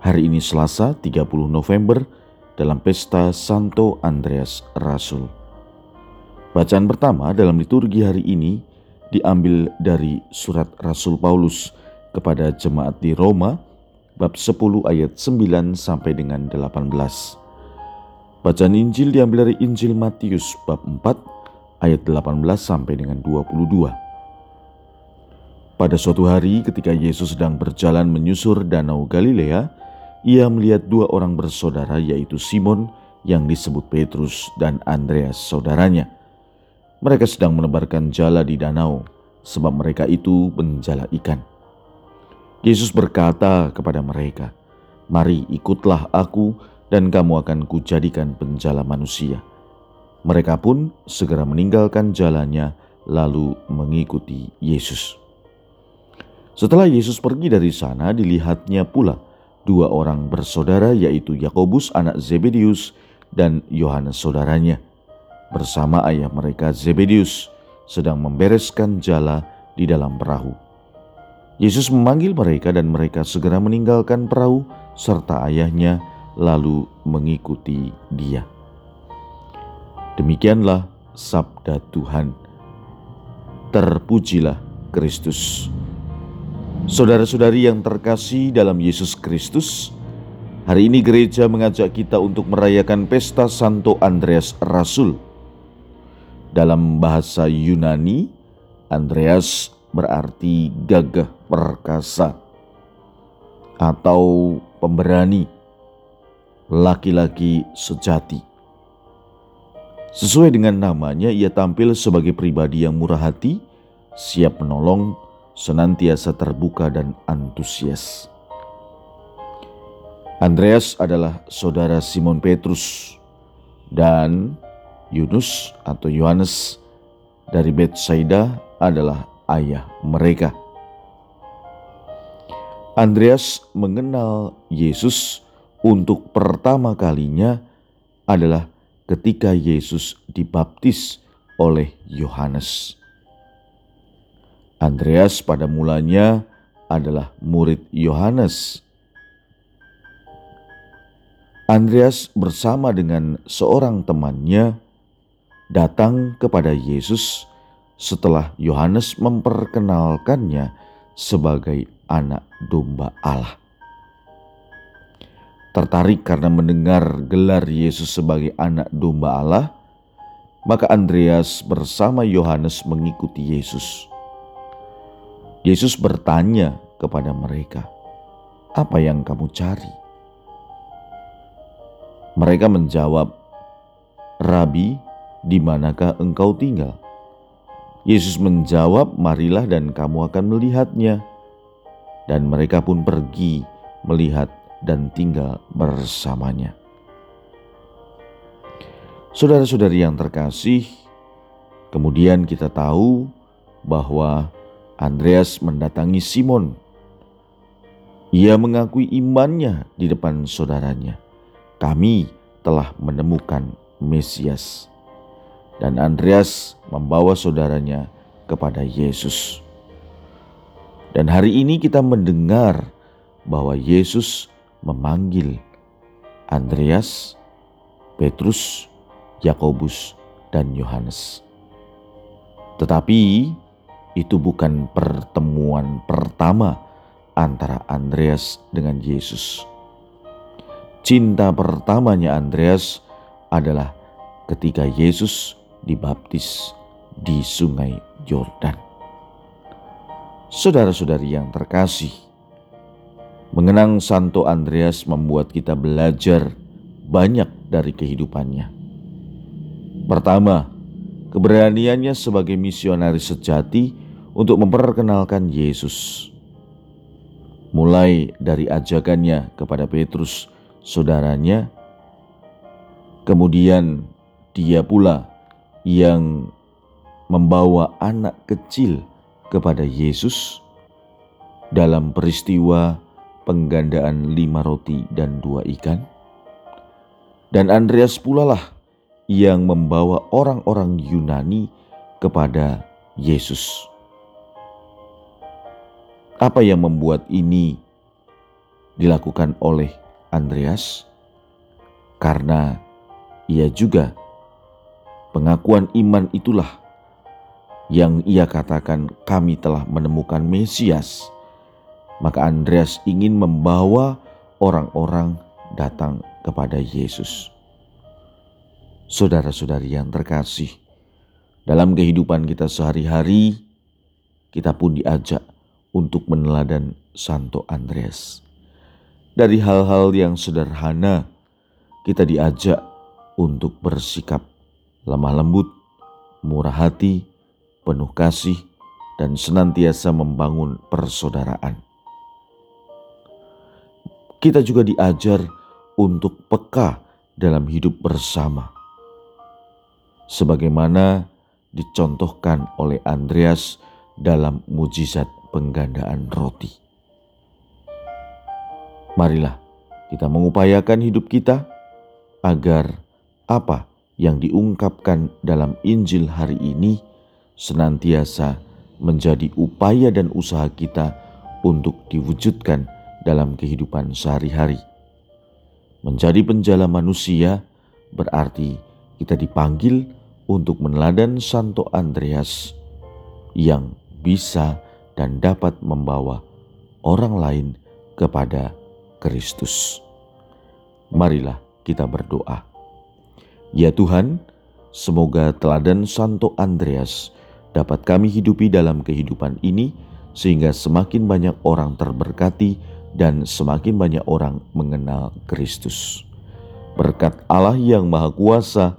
Hari ini Selasa 30 November dalam pesta Santo Andreas Rasul. Bacaan pertama dalam liturgi hari ini diambil dari surat Rasul Paulus kepada jemaat di Roma bab 10 ayat 9 sampai dengan 18. Bacaan Injil diambil dari Injil Matius bab 4 ayat 18 sampai dengan 22. Pada suatu hari ketika Yesus sedang berjalan menyusur danau Galilea, ia melihat dua orang bersaudara yaitu Simon yang disebut Petrus dan Andreas saudaranya mereka sedang menebarkan jala di danau, sebab mereka itu penjala ikan. Yesus berkata kepada mereka, "Mari ikutlah aku, dan kamu akan kujadikan penjala manusia." Mereka pun segera meninggalkan jalannya, lalu mengikuti Yesus. Setelah Yesus pergi dari sana, dilihatnya pula dua orang bersaudara, yaitu Yakobus, anak Zebedius, dan Yohanes, saudaranya bersama ayah mereka Zebedius sedang membereskan jala di dalam perahu. Yesus memanggil mereka dan mereka segera meninggalkan perahu serta ayahnya lalu mengikuti dia. Demikianlah sabda Tuhan. Terpujilah Kristus. Saudara-saudari yang terkasih dalam Yesus Kristus, hari ini gereja mengajak kita untuk merayakan pesta Santo Andreas Rasul dalam bahasa Yunani, Andreas berarti gagah perkasa atau pemberani, laki-laki sejati. Sesuai dengan namanya, ia tampil sebagai pribadi yang murah hati, siap menolong, senantiasa terbuka dan antusias. Andreas adalah saudara Simon Petrus dan Yunus atau Yohanes dari Betsaida adalah ayah mereka. Andreas mengenal Yesus untuk pertama kalinya adalah ketika Yesus dibaptis oleh Yohanes. Andreas pada mulanya adalah murid Yohanes. Andreas bersama dengan seorang temannya datang kepada Yesus setelah Yohanes memperkenalkannya sebagai anak domba Allah. Tertarik karena mendengar gelar Yesus sebagai anak domba Allah, maka Andreas bersama Yohanes mengikuti Yesus. Yesus bertanya kepada mereka, "Apa yang kamu cari?" Mereka menjawab, "Rabi, di manakah engkau tinggal? Yesus menjawab, marilah dan kamu akan melihatnya. Dan mereka pun pergi melihat dan tinggal bersamanya. Saudara-saudari yang terkasih, kemudian kita tahu bahwa Andreas mendatangi Simon. Ia mengakui imannya di depan saudaranya. Kami telah menemukan Mesias dan Andreas membawa saudaranya kepada Yesus. Dan hari ini kita mendengar bahwa Yesus memanggil Andreas, Petrus, Yakobus, dan Yohanes. Tetapi itu bukan pertemuan pertama antara Andreas dengan Yesus. Cinta pertamanya Andreas adalah ketika Yesus dibaptis di Sungai Yordan. Saudara-saudari yang terkasih, mengenang Santo Andreas membuat kita belajar banyak dari kehidupannya. Pertama, keberaniannya sebagai misionaris sejati untuk memperkenalkan Yesus. Mulai dari ajakannya kepada Petrus saudaranya. Kemudian dia pula yang membawa anak kecil kepada Yesus dalam peristiwa penggandaan lima roti dan dua ikan. Dan Andreas pula lah yang membawa orang-orang Yunani kepada Yesus. Apa yang membuat ini dilakukan oleh Andreas? Karena ia juga pengakuan iman itulah yang ia katakan kami telah menemukan Mesias. Maka Andreas ingin membawa orang-orang datang kepada Yesus. Saudara-saudari yang terkasih, dalam kehidupan kita sehari-hari, kita pun diajak untuk meneladan Santo Andreas. Dari hal-hal yang sederhana, kita diajak untuk bersikap lemah lembut, murah hati, penuh kasih, dan senantiasa membangun persaudaraan. Kita juga diajar untuk peka dalam hidup bersama. Sebagaimana dicontohkan oleh Andreas dalam mujizat penggandaan roti. Marilah kita mengupayakan hidup kita agar apa yang diungkapkan dalam Injil hari ini senantiasa menjadi upaya dan usaha kita untuk diwujudkan dalam kehidupan sehari-hari. Menjadi penjala manusia berarti kita dipanggil untuk meneladan Santo Andreas yang bisa dan dapat membawa orang lain kepada Kristus. Marilah kita berdoa. Ya Tuhan, semoga teladan Santo Andreas dapat kami hidupi dalam kehidupan ini, sehingga semakin banyak orang terberkati dan semakin banyak orang mengenal Kristus. Berkat Allah yang Maha Kuasa,